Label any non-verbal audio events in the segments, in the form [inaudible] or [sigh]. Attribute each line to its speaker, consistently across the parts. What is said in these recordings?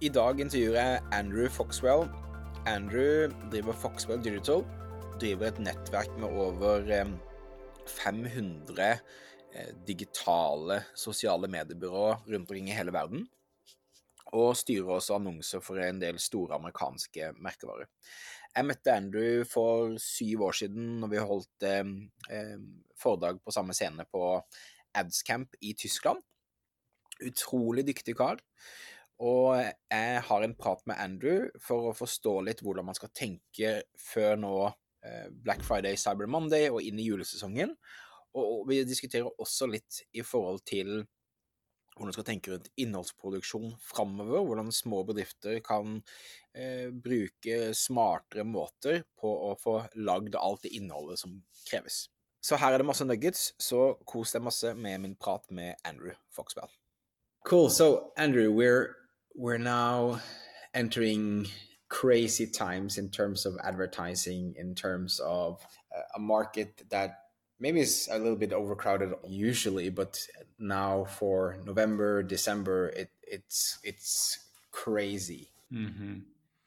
Speaker 1: I dag intervjuer jeg Andrew Foxwell. Andrew driver Foxwell Digital. Driver et nettverk med over 500 eh, digitale sosiale mediebyråer rundt omkring i hele verden. Og styrer også annonser for en del store amerikanske merkevarer. Jeg møtte Andrew for syv år siden når vi holdt eh, eh, foredrag på samme scene på Adscamp i Tyskland. Utrolig dyktig kar. Og jeg har en prat med Andrew for å forstå litt hvordan man skal tenke før nå eh, Black Friday, Cyber Monday og inn i julesesongen. Og vi diskuterer også litt i forhold til hvordan man skal tenke rundt innholdsproduksjon framover. Hvordan små bedrifter kan eh, bruke smartere måter på å få lagd alt det innholdet som kreves. Så her er det masse nuggets, så kos deg masse med min prat med Andrew Foxbell. Cool. So, Andrew, we're we're now entering crazy times in terms of advertising, in terms of uh, a market that maybe is a little bit overcrowded usually, but now for November, December, it, it's it's crazy. Mm-hmm.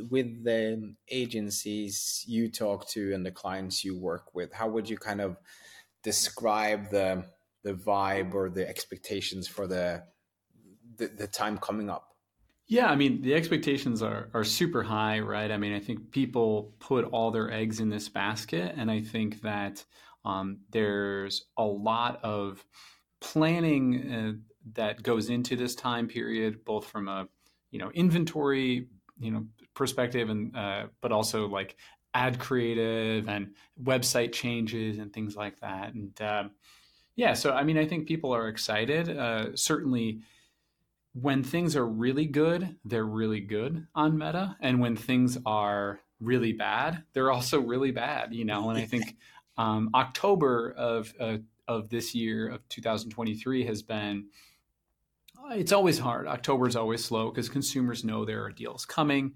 Speaker 1: With the agencies you talk to and the clients you work with, how would you kind of describe the the vibe or the expectations for the the, the time coming up?
Speaker 2: Yeah, I mean the expectations are are super high, right? I mean, I think people put all their eggs in this basket, and I think that um, there's a lot of planning uh, that goes into this time period, both from a you know inventory you know perspective, and uh, but also like ad creative and website changes and things like that. And uh, yeah, so I mean, I think people are excited. Uh, certainly when things are really good, they're really good on Meta, and when things are really bad, they're also really bad. You know, and I think [laughs] um, October of uh, of this year of 2023 has been. It's always hard. October is always slow because consumers know there are deals coming.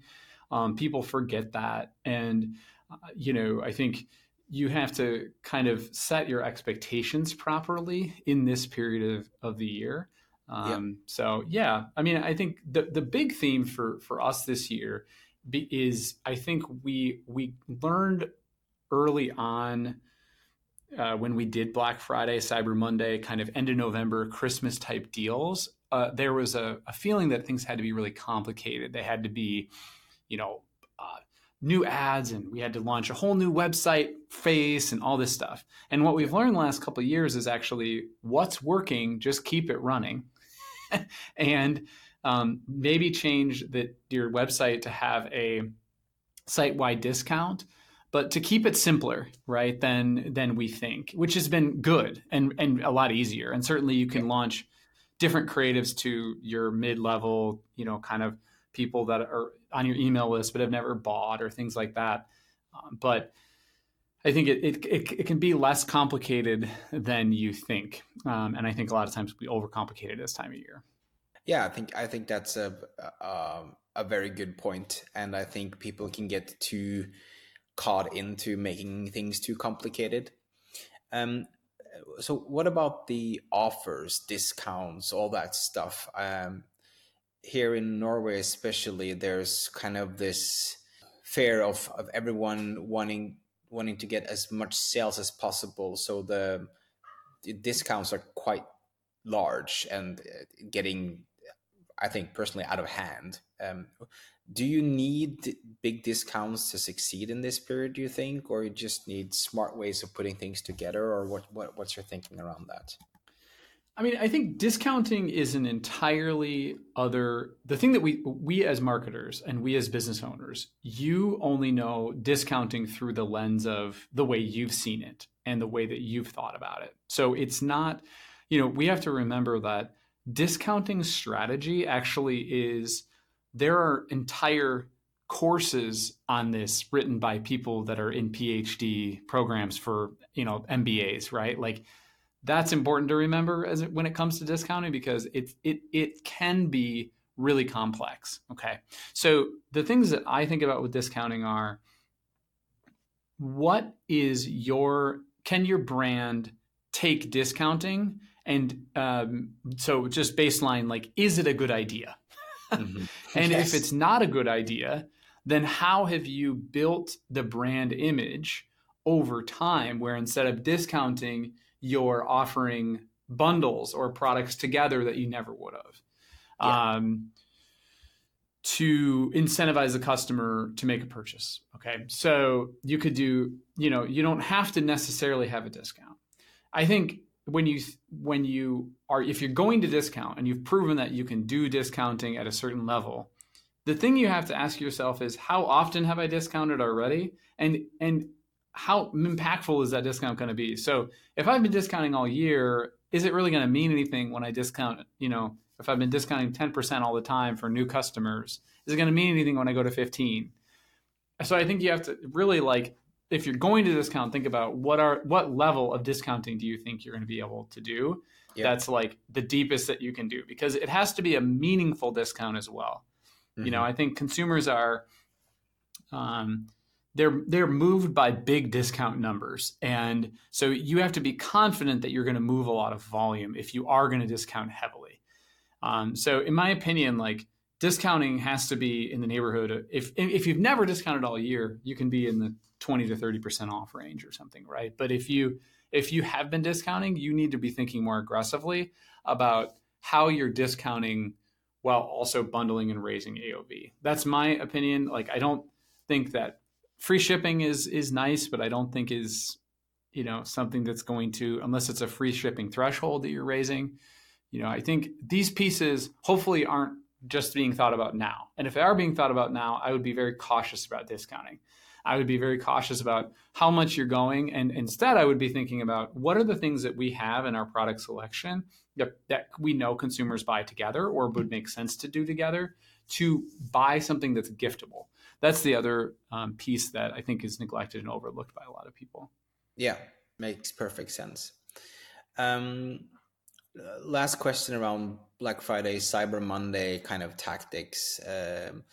Speaker 2: Um, people forget that, and uh, you know, I think you have to kind of set your expectations properly in this period of, of the year um, yep. So yeah, I mean, I think the the big theme for for us this year be, is I think we we learned early on uh, when we did Black Friday, Cyber Monday, kind of end of November, Christmas type deals. Uh, there was a, a, feeling that things had to be really complicated. They had to be, you know, uh, new ads, and we had to launch a whole new website face and all this stuff. And what we've learned the last couple of years is actually what's working, just keep it running [laughs] and um, maybe change the, your website to have a site-wide discount but to keep it simpler right than than we think which has been good and and a lot easier. And certainly you can launch different creatives to your mid-level you know kind of people that are on your email list but have never bought or things like that. Um, but I think it, it, it, it, can be less complicated than you think. Um, and I think a lot of times we overcomplicate it this time of year.
Speaker 1: Yeah, I think I think that's a, a a very good point, and I think people can get too caught into making things too complicated. Um, so what about the offers, discounts, all that stuff? Um, here in Norway, especially, there's kind of this fear of of everyone wanting wanting to get as much sales as possible. So the discounts are quite large and uh, getting, I think, personally out of hand. Um, do you need big discounts to succeed in this period? Do you think, or you just need smart ways of putting things together, or what, what what's your thinking around that?
Speaker 2: I mean, I think discounting is an entirely other the thing that we we as marketers and we as business owners, you only know discounting through the lens of the way you've seen it and the way that you've thought about it. So it's not, you know, we have to remember that discounting strategy actually is there are entire courses on this written by people that are in PhD programs for, you know, MBAs, right? Like that's important to remember as when it comes to discounting because it it it can be really complex. Okay, so the things that I think about with discounting are what is your can your brand take discounting and um, so just baseline like is it a good idea mm-hmm. [laughs] and yes. if it's not a good idea, then how have you built the brand image over time where instead of discounting, you're offering bundles or products together that you never would have? Yeah. Um, to incentivize the customer to make a purchase. Okay. So you could do, you know, you don't have to necessarily have a discount. I think when you when you are if you're going to discount and you've proven that you can do discounting at a certain level, the thing you have to ask yourself is how often have I discounted already? And and how impactful is that discount going to be? So if I've been discounting all year, is it really going to mean anything when I discount, you know, if I've been discounting 10% all the time for new customers, is it going to mean anything when I go to 15? So I think you have to really like if you're going to discount, think about what are what level of discounting do you think you're going to be able to do? That's like the deepest that you can do because it has to be a meaningful discount as well. Mm-hmm. You know, mm-hmm. I think consumers are um, they're they're moved by big discount numbers, and so you have to be confident that you're going to move a lot of volume if you are going to discount heavily. Um, so, in my opinion, like discounting has to be in the neighborhood. Of, if if you've never discounted all year, you can be in the 20 to 30 percent off range or something, right? But if you if you have been discounting, you need to be thinking more aggressively about how you're discounting while also bundling and raising AOV. That's my opinion. Like I don't think that free shipping is is nice, but I don't think is you know something that's going to unless it's a free shipping threshold that you're raising you know, I think these pieces hopefully aren't just being thought about now. And if they are being thought about now, I would be very cautious about discounting. I would be very cautious about how much you're going. And instead, I would be thinking about what are the things that we have in our product selection that, that we know consumers buy together or would make sense to do together to buy something that's giftable. That's the other um, piece that I think is neglected and overlooked by a lot of people.
Speaker 1: Yeah, makes perfect sense. Um, last question around Black Friday, Cyber Monday kind of tactics. Um,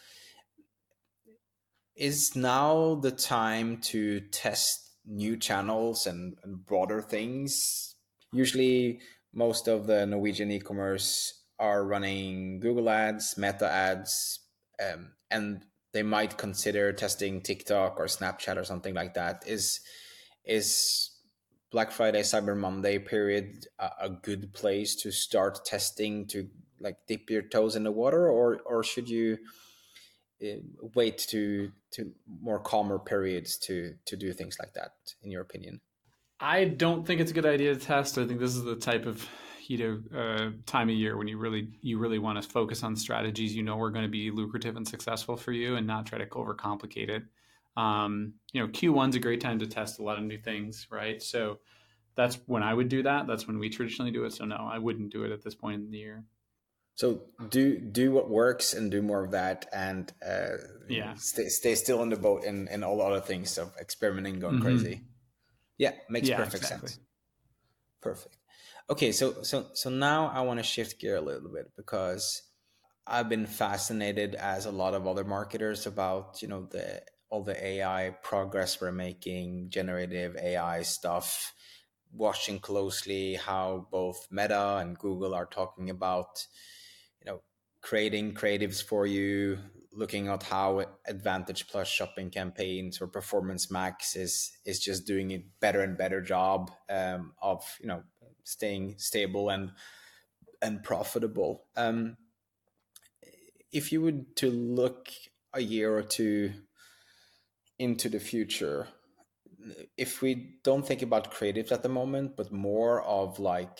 Speaker 1: is now the time to test new channels and, and broader things? Usually, most of the Norwegian e commerce are running Google ads, Meta ads, um, and they might consider testing TikTok or Snapchat or something like that. Is is Black Friday, Cyber Monday period a, a good place to start testing to like dip your toes in the water, or or should you uh, wait to to more calmer periods to to do things like that? In your opinion,
Speaker 2: I don't think it's a good idea to test. I think this is the type of you know uh, time of year when you really you really want to focus on strategies you know are going to be lucrative and successful for you, and not try to overcomplicate it. Um, you know, Q1's a great time to test a lot of new things, right? So that's when I would do that. That's when we traditionally do it. So no, I wouldn't do it at this point in the year.
Speaker 1: So do do what works and do more of that, and uh,
Speaker 2: yeah,
Speaker 1: stay stay still on the boat and and all other things of experimenting, going mm-hmm. crazy. Yeah, makes yeah, perfect exactly. sense. Perfect. Okay, so so so now I want to shift gear a little bit because I've been fascinated as a lot of other marketers about you know the all the AI progress we're making, generative AI stuff, watching closely how both Meta and Google are talking about, you know, creating creatives for you, looking at how Advantage Plus shopping campaigns or Performance Max is is just doing a better and better job um, of you know staying stable and and profitable. Um, if you would to look a year or two into the future. If we don't think about creatives at the moment but more of like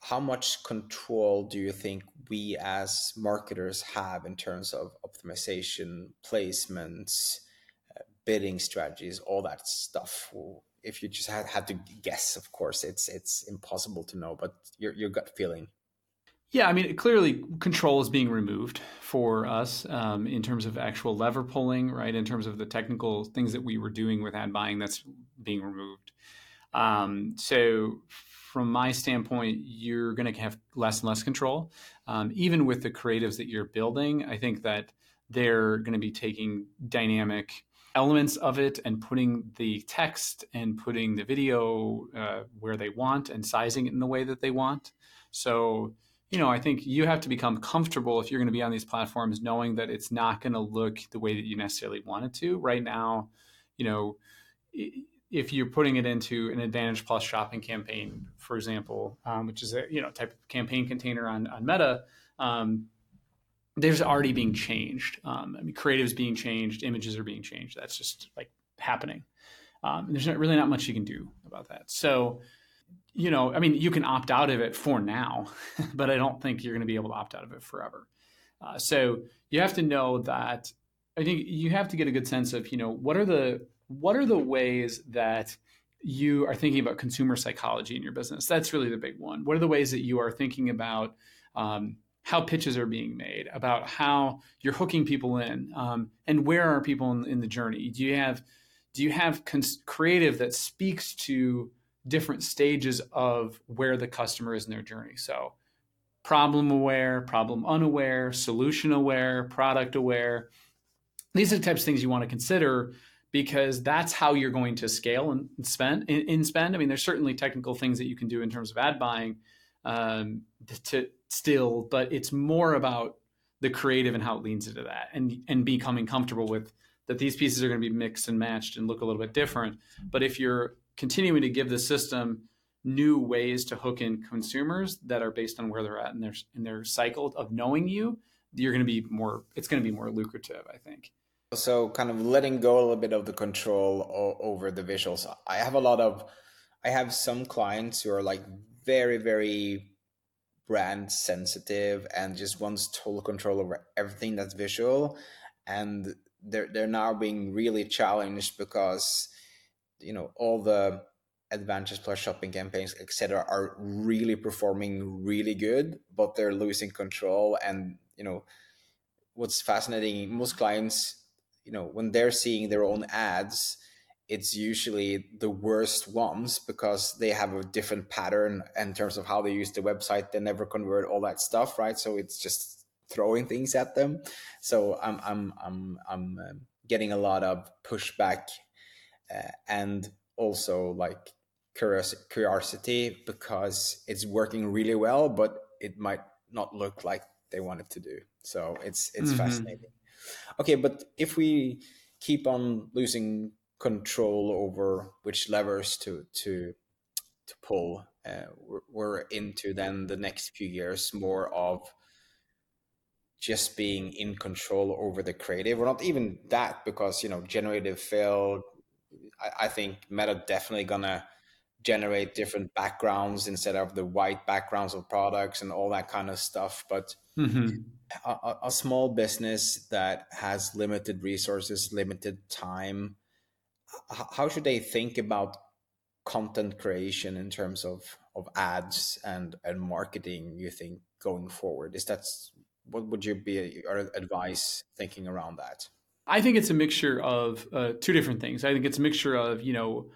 Speaker 1: how much control do you think we as marketers have in terms of optimization placements bidding strategies all that stuff? If you just had, had to guess of course it's it's impossible to know but your, your gut feeling
Speaker 2: yeah, I mean, clearly control is being removed for us um, in terms of actual lever pulling, right? In terms of the technical things that we were doing with ad buying, that's being removed. Um, so, from my standpoint, you're going to have less and less control. Um, even with the creatives that you're building, I think that they're going to be taking dynamic elements of it and putting the text and putting the video uh, where they want and sizing it in the way that they want. So, you know, I think you have to become comfortable if you're going to be on these platforms, knowing that it's not going to look the way that you necessarily want it to. Right now, you know, if you're putting it into an Advantage Plus shopping campaign, for example, um, which is a you know type of campaign container on on Meta, um, there's already being changed. Um, I mean, creatives being changed, images are being changed. That's just like happening. Um, there's not, really not much you can do about that. So you know, I mean, you can opt out of it for now, [laughs] but I don't think you're going to be able to opt out of it forever. Uh, so you have to know that. I think you have to get a good sense of, you know, what are the what are the ways that you are thinking about consumer psychology in your business? That's really the big one. What are the ways that you are thinking about um, how pitches are being made, about how you're hooking people in, um, and where are people in, in, the journey? Do you have do you have cons- creative that speaks to different stages of where the customer is in their journey. So, problem aware, problem unaware, solution aware, product aware. These are the types of things you want to consider because that's how you're going to scale and spend in, spend. I mean, there's certainly technical things that you can do in terms of ad buying um, to still, but it's more about the creative and how it leans into that and and becoming comfortable with that these pieces are going to be mixed and matched and look a little bit different. But if you're continuing to give the system new ways to hook in consumers that are based on where they're at in their in their cycle of knowing you you're going to be more it's going to be more lucrative i think.
Speaker 1: So kind of letting go a little bit of the control o- over the visuals. I have a lot of i have some clients who are like very very brand sensitive and just wants total control over everything that's visual and they're they're now being really challenged because you know all the advantage plus shopping campaigns etc are really performing really good but they're losing control. And you know what's fascinating most clients you know when they're seeing their own ads it's usually the worst ones because they have a different pattern in terms of how they use the website. They never convert all that stuff right? So it's just throwing things at them. So i'm i'm i'm i'm um, getting a lot of pushback uh, and also like curiosity because it's working really well, but it might not look like they want it to do. So it's it's mm-hmm. fascinating. Okay, but if we keep on losing control over which levers to to to pull, uh, we're, we're into then the next few years more of just being in control over the creative or not even that because you know generative failed I, I think Meta definitely gonna generate different backgrounds instead of the white backgrounds of products and all that kind of stuff. But mm-hmm. a, a, small business that has limited resources, limited time, how should they think about content creation in terms of of ads and and marketing? You think going forward is that what would you be your advice thinking around that?
Speaker 2: I think it's a mixture of uh, two different things. I think it's a mixture of, you know,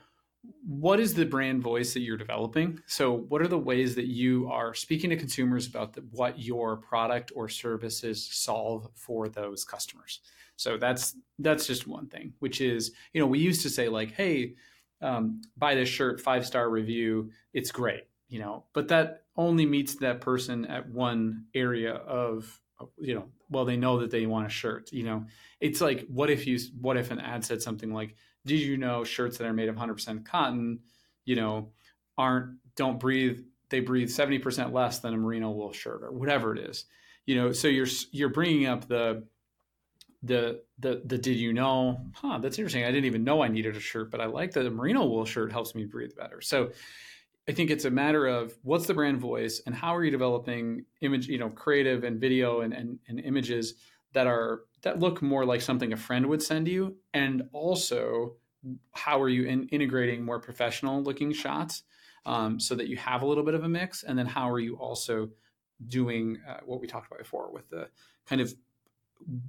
Speaker 2: what is the brand voice that you're developing? So, what are the ways that you are speaking to consumers about the, what your product or services solve for those customers? So that's that's just one thing. Which is, you know, we used to say like, "Hey, um, buy this shirt, five star review, it's great," you know, but that only meets that person at one area of you know well they know that they want a shirt you know? It's like what if you what if an ad said something like did you know shirts that are made of 100% cotton you know aren't don't breathe they breathe 70% less than a merino wool shirt or whatever it is you know? So you're you're bringing up the the the the did you know? Huh that's interesting. I didn't even know i needed a shirt but i like that a merino wool shirt helps me breathe better. So I think it's a matter of what's the brand voice and how are you developing image, you know, creative and video and, and, and images that are that look more like something a friend would send you, and also how are you in, integrating more professional looking shots um, so that you have a little bit of a mix, and then how are you also doing uh, what we talked about before with the kind of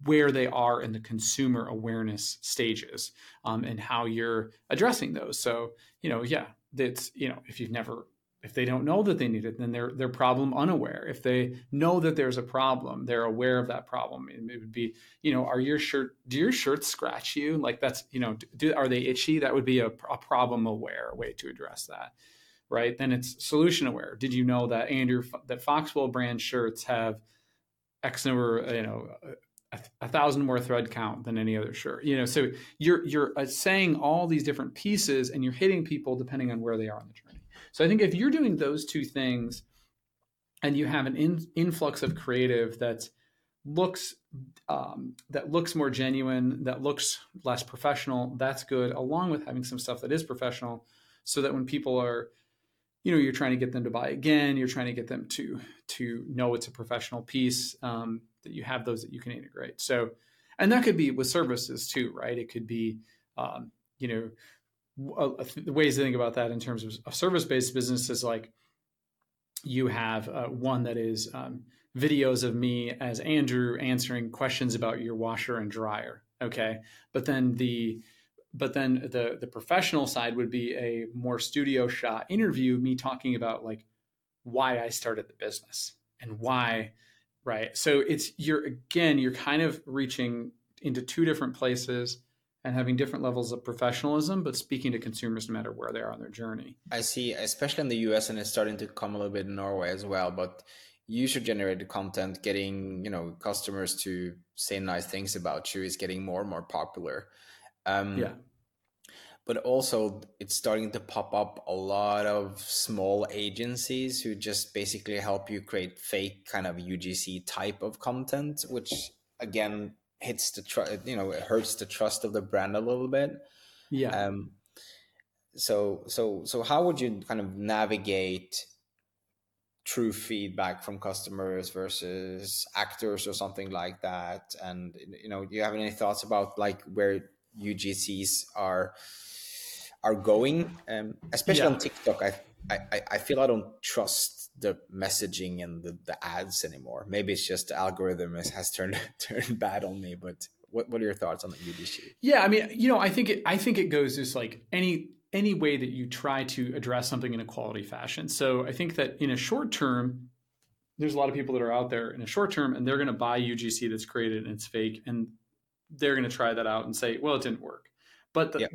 Speaker 2: where they are in the consumer awareness stages um, and how you're addressing those. So, you know, yeah, that's you know if you've never if they don't know that they need it then they're they're problem unaware if they know that there's a problem they're aware of that problem it, would be you know are your shirt do your shirts scratch you like that's you know do are they itchy that would be a, a problem aware way to address that right? Then it's solution aware. Did you know that Andrew that Foxwell brand shirts have X number, you know, a, a, thousand more thread count than any other shirt. You know, so you're you're uh, saying all these different pieces, and you're hitting people depending on where they are on the journey. So I think if you're doing those two things, and you have an in, influx of creative that looks um, that looks more genuine, that looks less professional, that's good. Along with having some stuff that is professional, so that when people are you know you're trying to get them to buy again you're trying to get them to to know it's a professional piece um, that you have those that you can integrate. So and that could be with services too right? It could be um, you know the ways to think about that in terms of a service-based business is like you have uh, one that is um, videos of me as andrew answering questions about your washer and dryer okay? But then the but then the the professional side would be a more studio shot interview me talking about like why I started the business and why right. So it's you're again you're kind of reaching into two different places and having different levels of professionalism but speaking to consumers no matter where they are on their journey.
Speaker 1: I see especially in the US and it's starting to come a little bit in Norway as well but user generated content getting you know customers to say nice things about you is getting more and more popular. Um, yeah. But also, it's starting to pop up a lot of small agencies who just basically help you create fake kind of UGC type of content, which again hits the trust. You know, it hurts the trust of the brand a little bit.
Speaker 2: Yeah. Um.
Speaker 1: So so so how would you kind of navigate true feedback from customers versus actors or something like that and you know do you have any thoughts about like where UGCs are are going, um, especially yeah. on TikTok. I, I I feel I don't trust the messaging and the, the ads anymore. Maybe it's just the algorithm has, has turned [laughs] turned bad on me. But what what are your thoughts on the UGC?
Speaker 2: Yeah, I mean, you know, I think it I think it goes just like any any way that you try to address something in a quality fashion. So I think that in a short term, there's a lot of people that are out there in a short term and they're going to buy UGC that's created and it's fake and they're going to try that out and say, well, it didn't work. But the,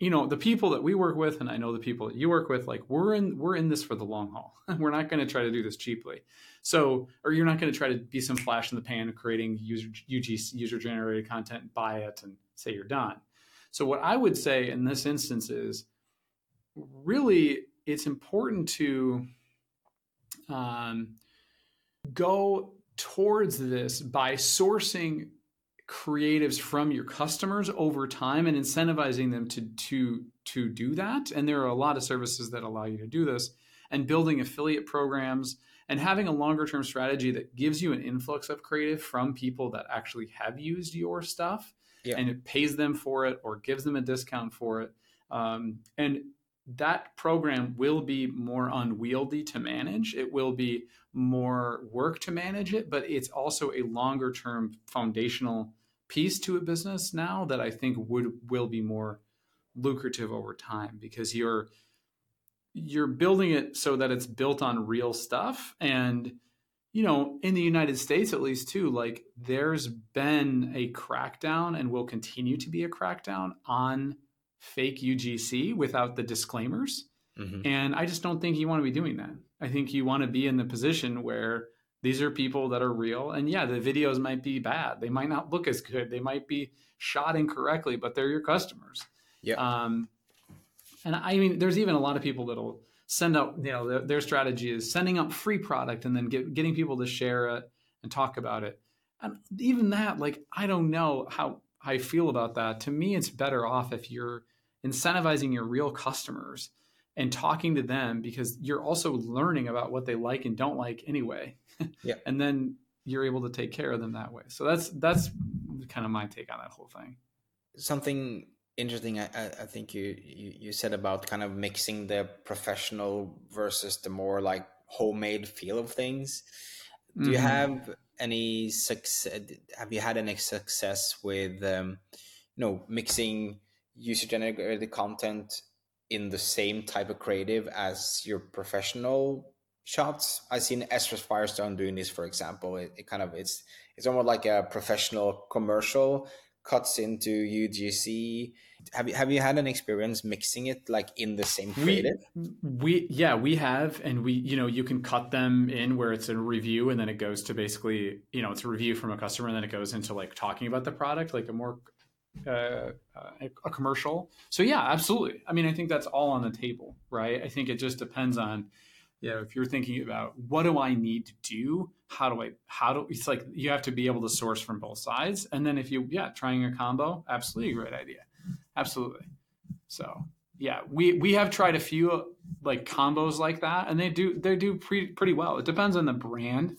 Speaker 2: you know, the people that we work with, and I know the people that you work with, like we're in we're in this for the long haul. [laughs] we're not going to try to do this cheaply. So, or you're not going to try to be some flash in the pan of creating user UG, user generated content, buy it, and say you're done. So, what I would say in this instance is really it's important to um, go towards this by sourcing creatives from your customers over time and incentivizing them to to to do that. And there are a lot of services that allow you to do this. And building affiliate programs and having a longer term strategy that gives you an influx of creative from people that actually have used your stuff yeah. and it pays them for it or gives them a discount for it. Um, and that program will be more unwieldy to manage. It will be more work to manage it, but it's also a longer term foundational piece to a business now that I think would will be more lucrative over time because you're you're building it so that it's built on real stuff and you know in the United States at least too like there's been a crackdown and will continue to be a crackdown on fake UGC without the disclaimers. Mm-hmm. And I just don't think you want to be doing that. I think you want to be in the position where these are people that are real. And yeah, the videos might be bad. They might not look as good. They might be shot incorrectly, but they're your customers.
Speaker 1: Yeah. Um,
Speaker 2: and I mean, there's even a lot of people that'll send out, you know, their, their strategy is sending out free product and then get, getting people to share it and talk about it. And even that, like, I don't know how I feel about that. To me, it's better off if you're incentivizing your real customers and talking to them because you're also learning about what they like and don't like anyway. [laughs]
Speaker 1: Yeah.
Speaker 2: and then you're able to take care of them that way. So that's that's kind of my take on that whole thing.
Speaker 1: Something interesting I, I think you, you you said about kind of mixing the professional versus the more like homemade feel of things. Do mm-hmm. you have any success? Have you had any success with um, you know mixing user generated content in the same type of creative as your professional shots. I've seen Esdras Firestone doing this, for example. It, it, kind of it's it's almost like a professional commercial cuts into UGC. Have you have you had an experience mixing it like in the same creative?
Speaker 2: We, we yeah we have, and we you know you can cut them in where it's a review, and then it goes to basically you know it's a review from a customer, and then it goes into like talking about the product, like a more uh, uh, a commercial. So yeah, absolutely. I mean, I think that's all on the table, right? I think it just depends on you know if you're thinking about what do i need to do how do i how do it's like you have to be able to source from both sides and then if you yeah trying a combo absolutely great idea absolutely so yeah we we have tried a few like combos like that and they do they do pretty pretty well it depends on the brand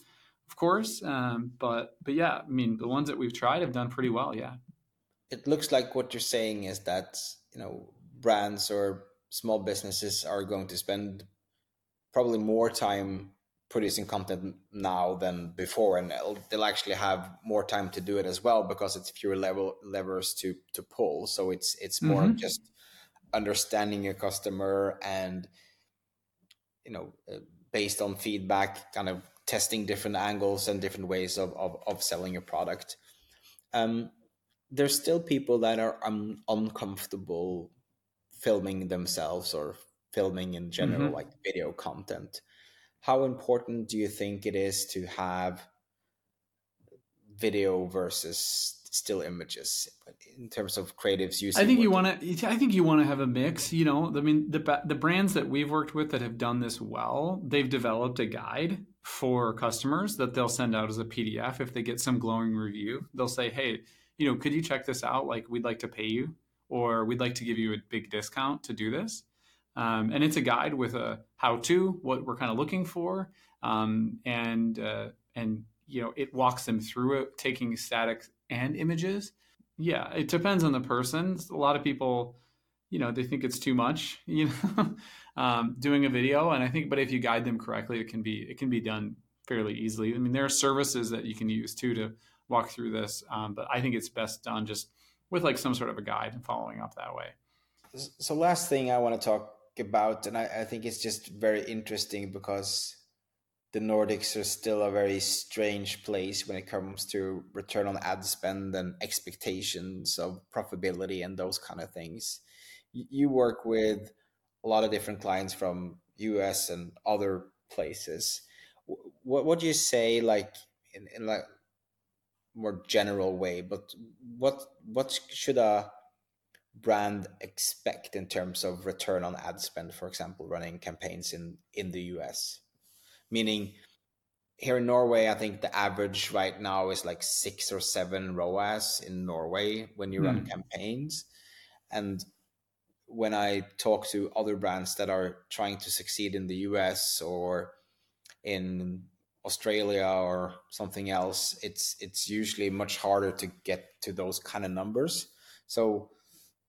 Speaker 2: of course um, but but yeah i mean the ones that we've tried have done pretty well yeah
Speaker 1: it looks like what you're saying is that you know brands or small businesses are going to spend probably more time producing content now than before and they'll actually have more time to do it as well because it's fewer level levers to to pull so it's it's more mm-hmm. just understanding your customer and you know uh, based on feedback kind of testing different angles and different ways of of, of selling your product um, there's still people that are um, uncomfortable filming themselves or filming in general, mm-hmm. like video content. How important do you think it is to have video versus still images in terms of creatives using?
Speaker 2: I think you want to. I think you want to have a mix. You know, I mean, the the brands that we've worked with that have done this well, they've developed a guide for customers that they'll send out as a PDF if they get some glowing review. They'll say, "Hey, you know, could you check this out? Like, we'd like to pay you." Or we'd like to give you a big discount to do this um, and it's a guide with a how-to, what we're kind of looking for, um, and uh, and you know it walks them through it, taking static and images. Yeah, it depends on the person. A lot of people, you know, they think it's too much, [laughs] you know, um, doing a video. And I think, but if you guide them correctly, it can be it can be done fairly easily. I mean, there are services that you can use too to walk through this, um, but I think it's best done just with like some sort of a guide and following up that way.
Speaker 1: So, last thing I want to talk about, and I, I think it's just very interesting because the Nordics are still a very strange place when it comes to return on ad spend and expectations of profitability and those kind of things. You work with a lot of different clients from US and other places. What do you say like in, in like more general way, but what what should a brand expect in terms of return on ad spend, for example, running campaigns in, in the US? Meaning, here in Norway, I think the average right now is like six or seven ROAS in Norway when you mm. run hmm. campaigns. And when I talk to other brands that are trying to succeed in the US or in Australia or something else, it's it's usually much harder to get to those kind of numbers. So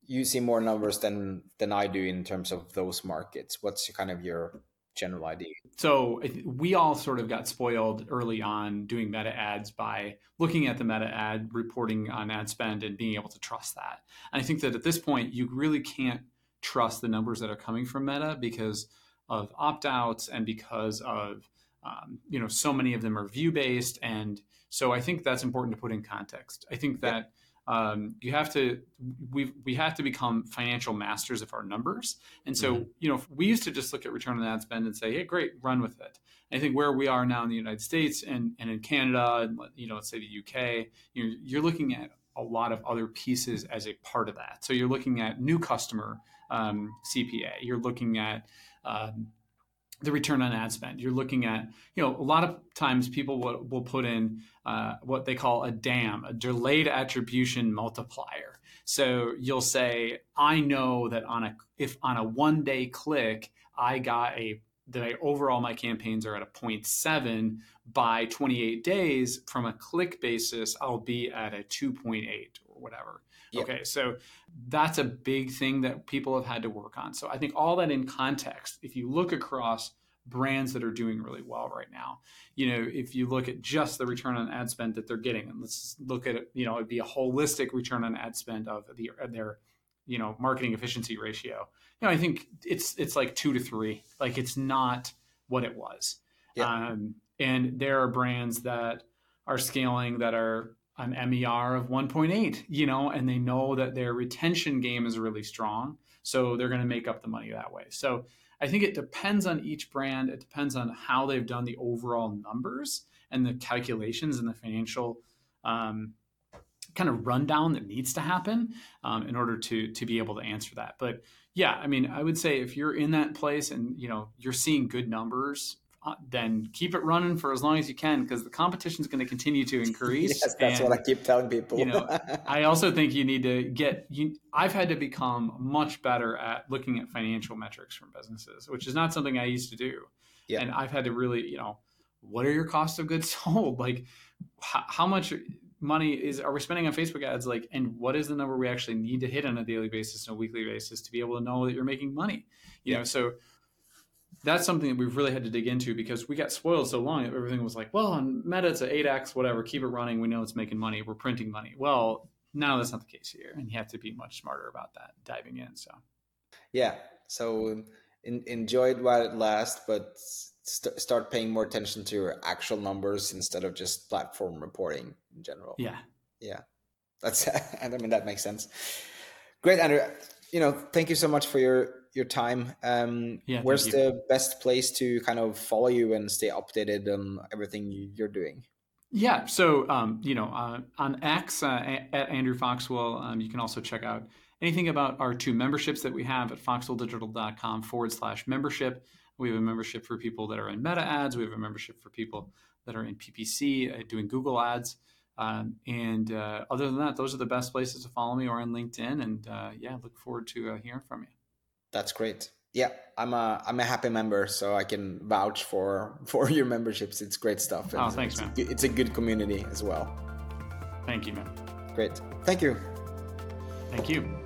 Speaker 1: you see more numbers than than I do in terms of those markets. What's kind of your general idea?
Speaker 2: So we all sort of got spoiled early on doing meta ads by looking at the meta ad reporting on ad spend and being able to trust that. And I think that at this point you really can't trust the numbers that are coming from meta because of opt outs and because of um, you know so many of them are view based and so I think that's important to put in context. I think that. Um, you have to we we have to become financial masters of our numbers and so mm-hmm. you know we used to just look at return on ad spend and say hey great run with it i think where we are now in the united states and, and in canada and you know let's say the uk you're, you're looking at a lot of other pieces as a part of that so you're looking at new customer um, cpa you're looking at um, the return on ad spend. You're looking at, you know, a lot of times people will, will put in uh, what they call a DAM, a delayed attribution multiplier. So you'll say, I know that on a if on a one day click, I got a that I overall my campaigns are at a 0.7 by 28 days from a click basis i'll be at a 2.8 or whatever yep. okay so that's a big thing that people have had to work on so i think all that in context if you look across brands that are doing really well right now you know if you look at just the return on ad spend that they're getting and let's look at it you know it'd be a holistic return on ad spend of the, their you know marketing efficiency ratio you know i think it's it's like two to three like it's not what it was yeah. um, and there are brands that are scaling that are an MER of 1.8, you know, and they know that their retention game is really strong. So they're going to make up the money that way. So I think it depends on each brand. It depends on how they've done the overall numbers and the calculations and the financial um, kind of rundown that needs to happen um, in order to to be able to answer that. But yeah, I mean, I would say if you're in that place and you know you're seeing good numbers Uh, then keep it running for as long as you can because the competition is going to continue to [laughs] increase.
Speaker 1: yes, that's and, what I keep telling people.
Speaker 2: you know, [laughs] I also think you need to get. You, I've had to become much better at looking at financial metrics from businesses, which is not something I used to do. Yeah. And I've had to really, you know, what are your costs of goods [laughs] sold? Like, how, how much money is are we spending on Facebook ads? Like, and what is the number we actually need to hit on a daily basis and a weekly basis to be able to know that you're making money? You yeah. know, so that's something that we've really had to dig into because we got spoiled so long. Everything was like, well, on Meta, it's an 8x, whatever, keep it running. We know it's making money. We're printing money. Well, now that's not the case here. And you have to be much smarter about that diving in. So,
Speaker 1: yeah. So um, in, enjoy it while it lasts, but st- start paying more attention to your actual numbers instead of just platform reporting in general.
Speaker 2: Yeah.
Speaker 1: Yeah. That's, and [laughs] I mean, that makes sense. Great, Andrew. You know, thank you so much for your your time. Um, yeah, where's the best place to kind of follow you and stay updated on everything you're doing?
Speaker 2: Yeah, so um, you know, uh, on X uh, at Andrew Foxwell, um, you can also check out anything about our two memberships that we have at foxwelldigital.com forward slash membership. We have a membership for people that are in Meta ads. We have a membership for people that are in PPC uh, doing Google ads. Um, and uh, other than that, those are the best places to follow me or on LinkedIn. And uh, yeah, look forward to uh, hearing from you.
Speaker 1: That's great. Yeah, I'm a I'm a happy member, so I can vouch for [laughs] for your memberships. It's great stuff.
Speaker 2: oh, thanks,
Speaker 1: it's,
Speaker 2: man.
Speaker 1: It's a good community as well.
Speaker 2: Thank you, man.
Speaker 1: Great. Thank you.
Speaker 2: Thank you.